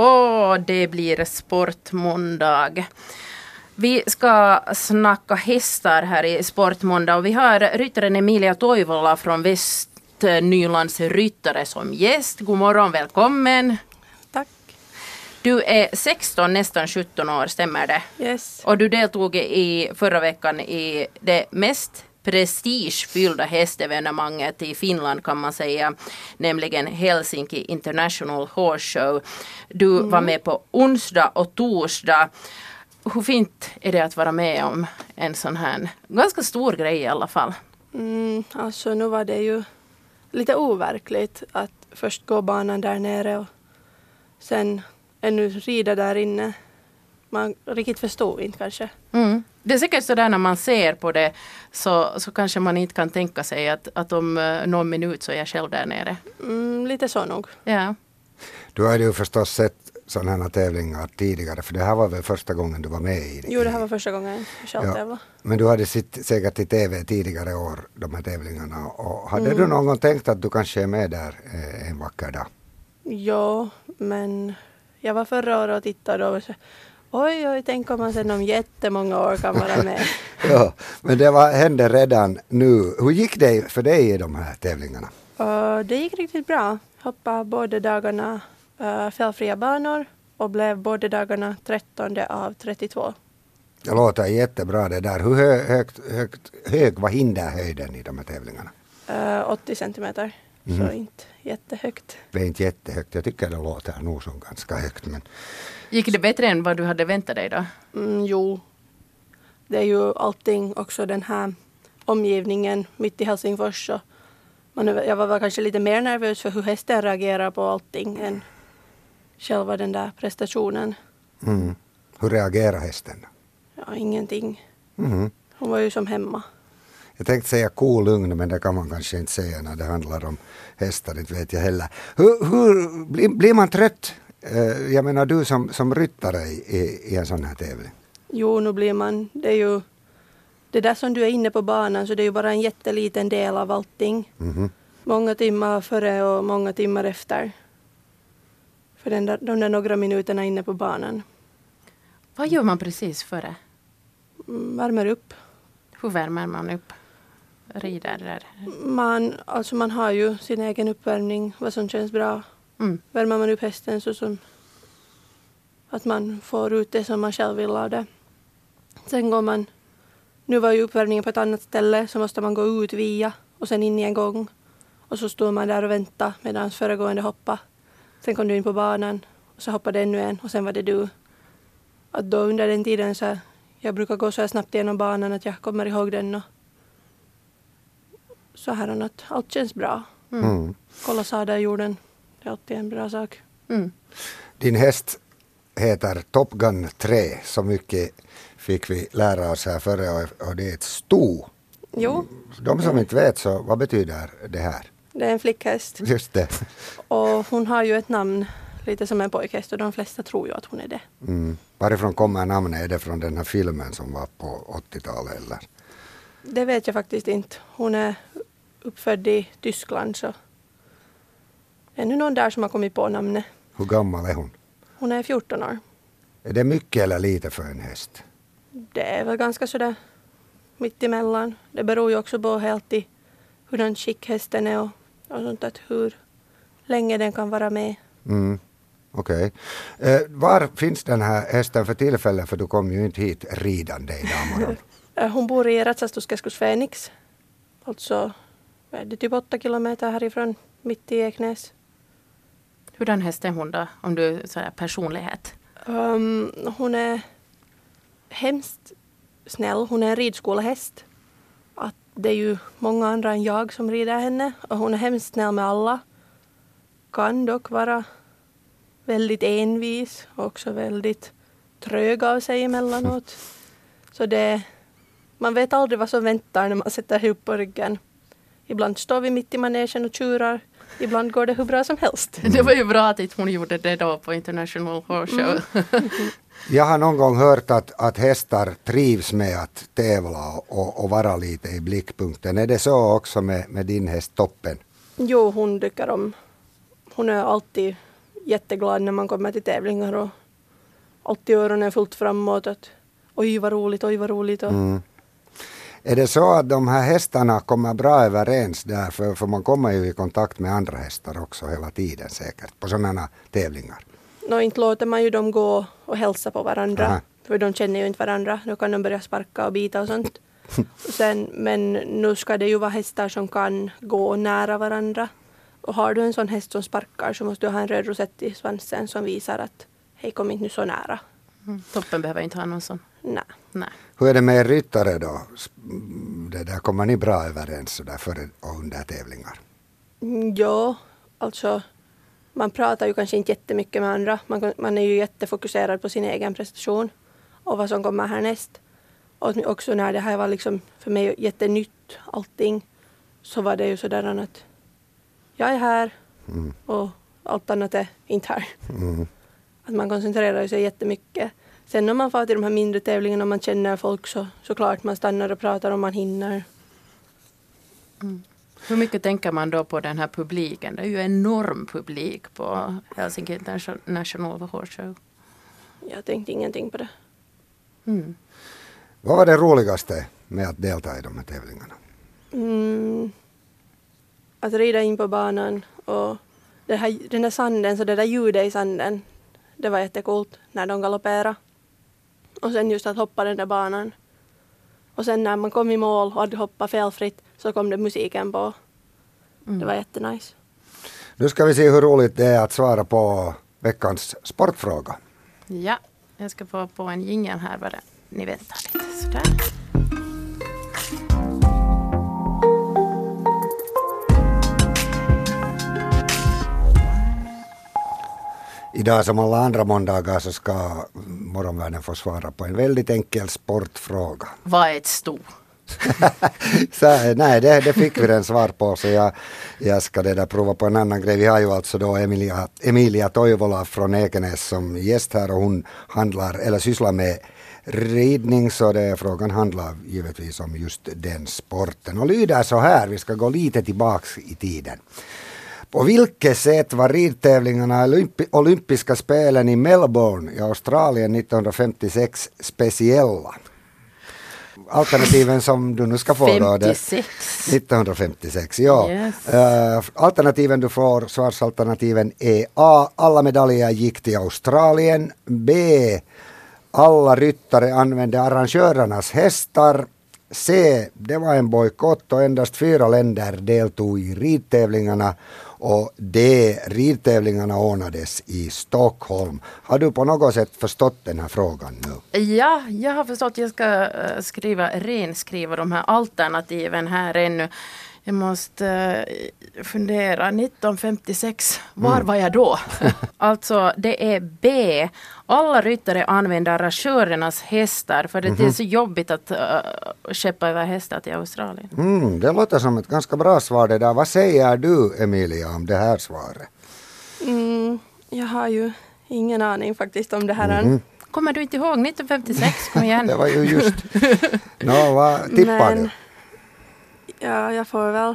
Och det blir Sportmåndag. Vi ska snacka hästar här i Sportmåndag och vi har ryttaren Emilia Toivola från Västnylands ryttare som gäst. God morgon, välkommen. Tack. Du är 16, nästan 17 år, stämmer det? Yes. Och du deltog i förra veckan i det mest prestigefyllda hästevenemanget i Finland kan man säga, nämligen Helsinki International Horse Show. Du mm. var med på onsdag och torsdag. Hur fint är det att vara med om en sån här ganska stor grej i alla fall? Mm, alltså nu var det ju lite overkligt att först gå banan där nere och sen ännu rida där inne. Man riktigt förstod inte kanske. Mm. Det är säkert så där när man ser på det så, så kanske man inte kan tänka sig att, att om uh, någon minut så är jag själv där nere. Mm, lite så nog. Ja. Du har ju förstås sett sådana här tävlingar tidigare för det här var väl första gången du var med i det? Jo, det här var första gången jag själv ja. tävlade. Men du hade sett säkert i TV tidigare år, de här tävlingarna. Och hade mm. du någon gång tänkt att du kanske är med där eh, en vacker dag? Ja, men jag var förra året och tittade och Oj, oj, tänk om man sen om jättemånga år kan vara med. ja, men det var, hände redan nu. Hur gick det för dig i de här tävlingarna? Uh, det gick riktigt bra. Hoppade båda dagarna uh, fällfria banor och blev båda dagarna 13 av 32. Det låter jättebra det där. Hur hö, högt, högt, hög var hinderhöjden i de här tävlingarna? Uh, 80 centimeter, mm. så inte jättehögt. Det är inte jättehögt. Jag tycker det låter nog som ganska högt. Men Gick det bättre än vad du hade väntat dig då? Mm, jo. Det är ju allting också den här omgivningen mitt i Helsingfors. Så man, jag var väl kanske lite mer nervös för hur hästen reagerar på allting än själva den där prestationen. Mm. Hur reagerar hästen? Ja, ingenting. Mm. Hon var ju som hemma. Jag tänkte säga kolugn, men det kan man kanske inte säga när det handlar om hästar, inte vet jag heller. Hur, hur blir, blir man trött Eh, jag menar du som, som ryttare i, i en sån här tävling? Jo, nu blir man, det är ju det där som du är inne på banan så det är ju bara en jätteliten del av allting. Mm -hmm. Många timmar före och många timmar efter. För den där, de där några minuterna inne på banan. Vad gör man precis före? Mm, värmer upp. Hur värmer man upp? Rider där? Man, alltså man har ju sin egen uppvärmning, vad som känns bra. Mm. Värmer man upp hästen så som att man får ut det som man själv vill av det. Sen går man, nu var ju uppvärmningen på ett annat ställe så måste man gå ut via och sen in i en gång. Och så stod man där och väntade medan föregående hoppade. Sen kom du in på banan och så hoppade ännu en och sen var det du. Att då under den tiden så jag brukar gå så här snabbt igenom banan att jag kommer ihåg den och så här att allt känns bra. Mm. Kolla sadelgjorden. Det är alltid en bra sak. Mm. Din häst heter Top Gun 3. Så mycket fick vi lära oss här före och det är ett sto. Jo. De som inte vet så vad betyder det här? Det är en flickhäst. Just det. Och hon har ju ett namn lite som en pojkhäst och de flesta tror ju att hon är det. Mm. Varifrån kommer namnet? Är det från den här filmen som var på 80-talet eller? Det vet jag faktiskt inte. Hon är uppfödd i Tyskland så ännu någon där som har kommit på namnet. Hur gammal är hon? Hon är 14 år. Är det mycket eller lite för en häst? Det är väl ganska sådär mitt emellan. Det beror ju också på helt i hurdan skick hästen är och, och sånt att hur länge den kan vara med. Mm. Okej. Okay. Eh, var finns den här hästen för tillfället? För du kom ju inte hit ridande idag eh, Hon bor i Ratsastuskeskus Fenix. Alltså, är det typ åtta kilometer härifrån, mitt i Eknäs. Hurdan häst är hon då, om du säger personlighet? Um, hon är hemskt snäll. Hon är en ridskolehäst. Att det är ju många andra än jag som rider henne och hon är hemskt snäll med alla. Kan dock vara väldigt envis och också väldigt trög av sig emellanåt. Så det, man vet aldrig vad som väntar när man sätter ihop på ryggen. Ibland står vi mitt i manegen och tjurar ibland går det hur bra som helst. Det var ju bra att hon gjorde det då på International Horse Show. Mm. Jag har någon gång hört att, att hästar trivs med att tävla och, och vara lite i blickpunkten. Är det så också med, med din häst Toppen? Jo, hon tycker om... Hon är alltid jätteglad när man kommer till tävlingar och alltid öronen fullt framåt. Att, oj vad roligt, oj vad roligt. Och, Mm. Är det så att de här hästarna kommer bra överens där? För, för man kommer ju i kontakt med andra hästar också hela tiden säkert på sådana tävlingar. Nå, inte låter man ju dem gå och hälsa på varandra. Aha. För de känner ju inte varandra. Då kan de börja sparka och bita och sånt. Sen, men nu ska det ju vara hästar som kan gå nära varandra. Och har du en sån häst som sparkar så måste du ha en röd rosett i svansen som visar att hej kom inte nu så nära. Mm. Toppen behöver inte ha någon sån. Nej. Nej. Hur är det med er ryttare då? Det där, kommer ni bra överens så där före och under tävlingar? Mm, Ja, alltså man pratar ju kanske inte jättemycket med andra. Man, man är ju jättefokuserad på sin egen prestation och vad som kommer härnäst. Och också när det här var liksom för mig jättenytt allting så var det ju sådär att jag är här Mm. och allt annat är inte här. Mm. Att man koncentrerar sig jättemycket. Sen när man får till de här mindre tävlingarna och man känner folk så såklart man stannar och pratar om man hinner. Hur mycket tänker man då på den här publiken? Det är ju enorm publik på Helsinki International Horse Show. Jag tänkte ingenting på det. Mm. Vad var det roligaste med att delta i de här tävlingarna? Mm, att rida in på banan och det här, den där sanden, så det där ljudet i sanden, det var jättekult när de galopperade. Och sen just att hoppa den där banan. Och sen när man kom i mål och hade hoppat felfritt så kom det musiken på. Det var jättenice. Nu ska vi se hur roligt det är att svara på veckans sportfråga. Ja, jag ska få på en jingel här bara ni väntar lite. Sådär. Idag som alla andra måndagar så ska morgonvärlden få svara på en väldigt enkel sportfråga. Vad är ett sto? så, nej, det, det fick vi redan svar på så jag, jag ska det där prova på en annan grej. Vi har ju alltså då Emilia, Emilia Toivola från Ekenäs som gäst här och hon handlar eller sysslar med ridning så det frågan handlar givetvis om just den sporten och lyder så här, vi ska gå lite tillbaks i tiden. På vilket sätt var ridtävlingarna olympi olympiska spelen i Melbourne i Australien 1956 speciella? Alternativen som du nu ska få då. det- 56. 1956, ja. Yes. Eh, alternativen du får, svarsalternativen är A. Alla medaljer gick till Australien. B. Alla ryttare använde arrangörernas hästar. C. Det var en bojkott och endast fyra länder deltog i ridtävlingarna. Och det, Ridtävlingarna ordnades i Stockholm. Har du på något sätt förstått den här frågan nu? Ja, jag har förstått. Jag ska eh, skriva, renskriva de här alternativen här ännu. Jag måste eh, fundera. 1956, var var jag då? alltså, det är B. Alla ryttare använder arrangörernas hästar för det är så jobbigt att uh, skeppa över hästar till Australien. Mm, det låter som ett ganska bra svar det där. Vad säger du Emilia om det här svaret? Mm, jag har ju ingen aning faktiskt om det här. än. Kommer du inte ihåg 1956? Kom igen. Det var ju just... Nå, vad tippar Men- du? Ja, jag får väl...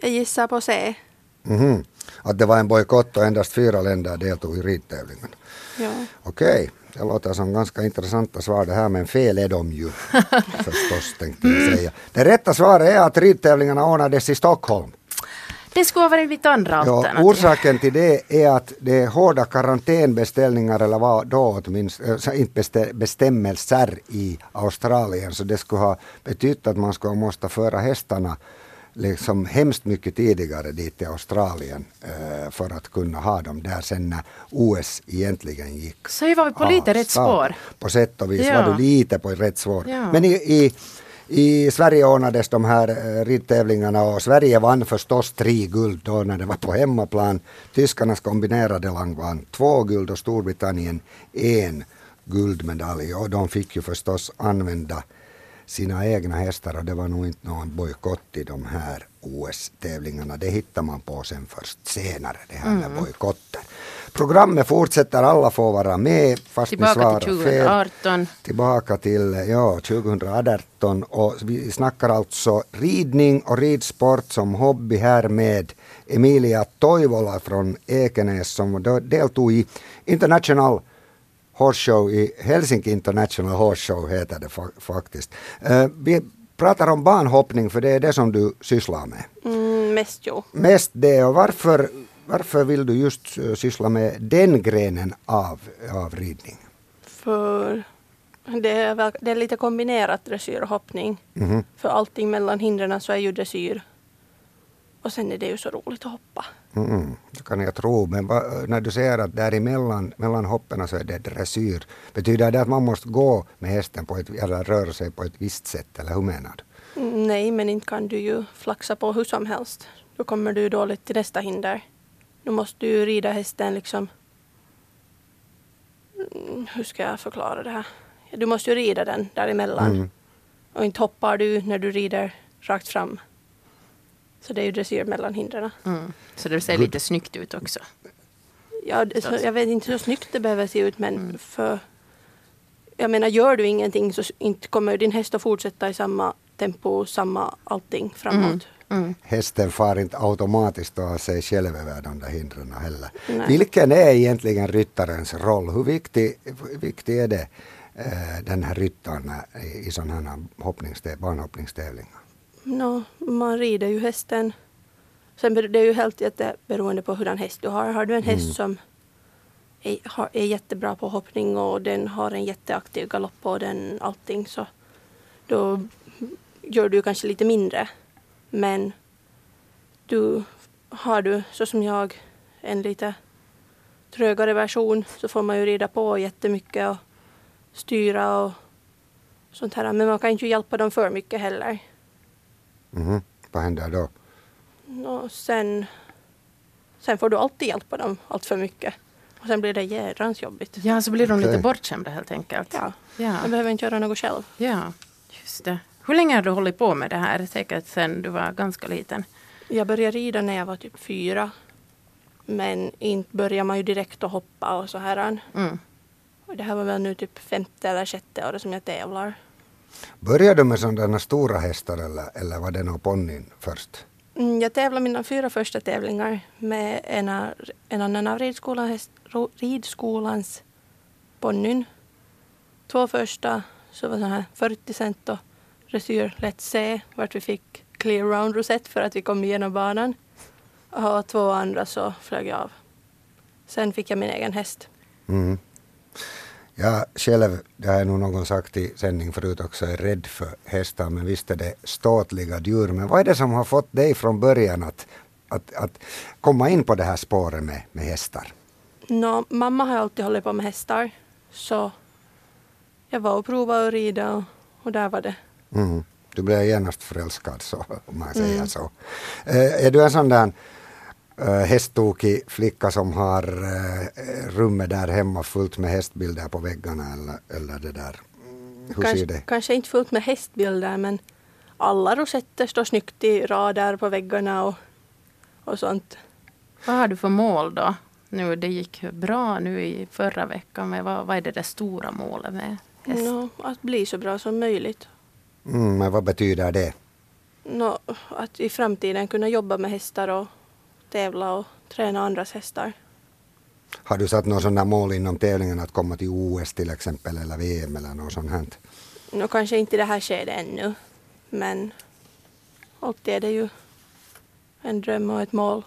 Jag gissar på C. Mhm. Att det var en bojkott och endast fyra länder deltog i ridtävlingen. Ja. Okej, det låter som ganska intressanta svar det här, men fel är de ju förstås tänkte jag säga. Det rätta svaret är att ridtävlingarna ordnades i Stockholm. Det skulle ha varit mitt andra Ja, alternativ. orsaken till det är att det är hårda karantänbeställningar eller vad då åtminstone, inte bestä- bestämmelser i Australien så det skulle ha betytt att man skulle måste föra hästarna liksom hemskt mycket tidigare dit till Australien eh, för att kunna ha dem där sen när OS egentligen gick. Så vi var på lite rätt spår. På sätt och vis Ja. var du lite på rätt spår. Ja. Men i, i, i Sverige ordnades de här eh, ridtävlingarna och Sverige vann förstås tre guld då när det var på hemmaplan. Tyskarnas kombinerade lag vann två guld och Storbritannien en guldmedalj och de fick ju förstås använda sina egna hästar och det var nog inte någon bojkott i de här OS-tävlingarna. Det hittar man på sen först senare, det här med bojkotter. Programmet fortsätter, alla får vara med fast Tillbaka ni svarar till fel. 2018. Tillbaka till ja, 2018 och vi snackar alltså ridning och ridsport som hobby här med Emilia Toivola från Ekenäs som deltog i International Horse Show i Helsinki International Horse Show heter det fa- faktiskt. Eh, vi pratar om banhoppning för det är det som du sysslar med. Mm, mest jo. Mest det och varför, varför vill du just eh, syssla med den grenen av, av ridning? För det är, väl, det är lite kombinerat dressyr och hoppning. Mhm. För allting mellan hindren så är ju dressyr. Och sen är det ju så roligt att hoppa. Mm, det kan jag tro, men va, när du säger att däremellan mellan hoppen så är det dressyr, betyder det att man måste gå med hästen på ett, eller röra sig på ett visst sätt, eller hur menar du? Mm, Nej, men inte kan du ju flaxa på hur som helst. Då kommer du dåligt till nästa hinder. Nu måste du ju rida hästen liksom... Mm, Hur ska jag förklara det här? Du måste ju rida den däremellan. Mm. Och inte hoppar du när du rider rakt fram. Så det är ju dressyr mellan hindren. Mm. Så det ser lite snyggt ut också. Ja, det, så, jag vet inte hur snyggt det behöver se ut men för... Jag menar, gör du ingenting så inte kommer din häst att fortsätta i samma tempo, samma allting framåt. Mm. Hästen far inte automatiskt av sig själv över de där hindren heller. Nej. Vilken är egentligen ryttarens roll? Hur viktig, viktig är det, eh, den här ryttaren i, i sådana här hoppningstä- banhoppningstävlingar? Nå, man rider ju hästen. Sen det är ju helt jätteberoende på hurdan häst du har. Har du en häst som är, är jättebra på hoppning och den har en jätteaktiv galopp och den allting så då gör du kanske lite mindre. Men du har du, så som jag, en lite trögare version så får man ju rida på jättemycket och styra och sånt här. Men man kan inte hjälpa dem för mycket heller. Mhm. Vad händer då? Och sen, sen får du alltid hjälpa dem allt för mycket. Och sen blir det jädrans jobbigt. Ja, så blir de lite bortskämda helt enkelt. Ja, Ja. jag behöver inte göra något själv. ja, just det. Hur länge har du hållit på med det här? Säkert sedan du var ganska liten. Jag började rida när jag var typ fyra. Men inte börjar man ju direkt att hoppa och så här. Mm. Och det här var väl nu typ femte eller sjätte året som jag tävlar. Började du med sådana stora hästar eller, eller var det någon ponnyn först? Mm, Jag tävlade mina fyra första tävlingar med en, av, en annan av ridskolan, häst- ridskolans ponnyn. Två första så var det här 40 cent och dressyr lätt C vart vi fick clear round rosett för att vi kom igenom banan. Och två andra så flög jag av. Sen fick jag min egen häst. Mm. Jag själv, det har jag nog någon sagt i sändning förut också, är rädd för hästar men visst är det ståtliga djur. Men vad är det som har fått dig från början att, att, att komma in på det här spåret med, med hästar? Nå, mamma har alltid hållit på med hästar. Så jag var och provade att rida och, och där var det. Mm. Du blev genast förälskad så, om man säger så. Eh, är du en sån där eh, hästtokig flicka som har eh, rummet där hemma fullt med hästbilder på väggarna eller, eller det där? Mm, Hur ser Kanske, det? kanske inte fullt med hästbilder men alla rosetter står snyggt i rader på väggarna och, och sånt. Vad har du för mål då? Nu, det gick bra nu i förra veckan, men vad, vad är det där stora målet med häst? Nå, att bli så bra som möjligt. Mm, men vad betyder det? Nå, att i framtiden kunna jobba med hästar och tävla och träna andras hästar. Har du satt sån där mål inom tävlingen att komma till OS till exempel eller VM eller något sånt här? Nå, kanske inte det här skedet ännu men alltid är det ju en dröm och ett mål.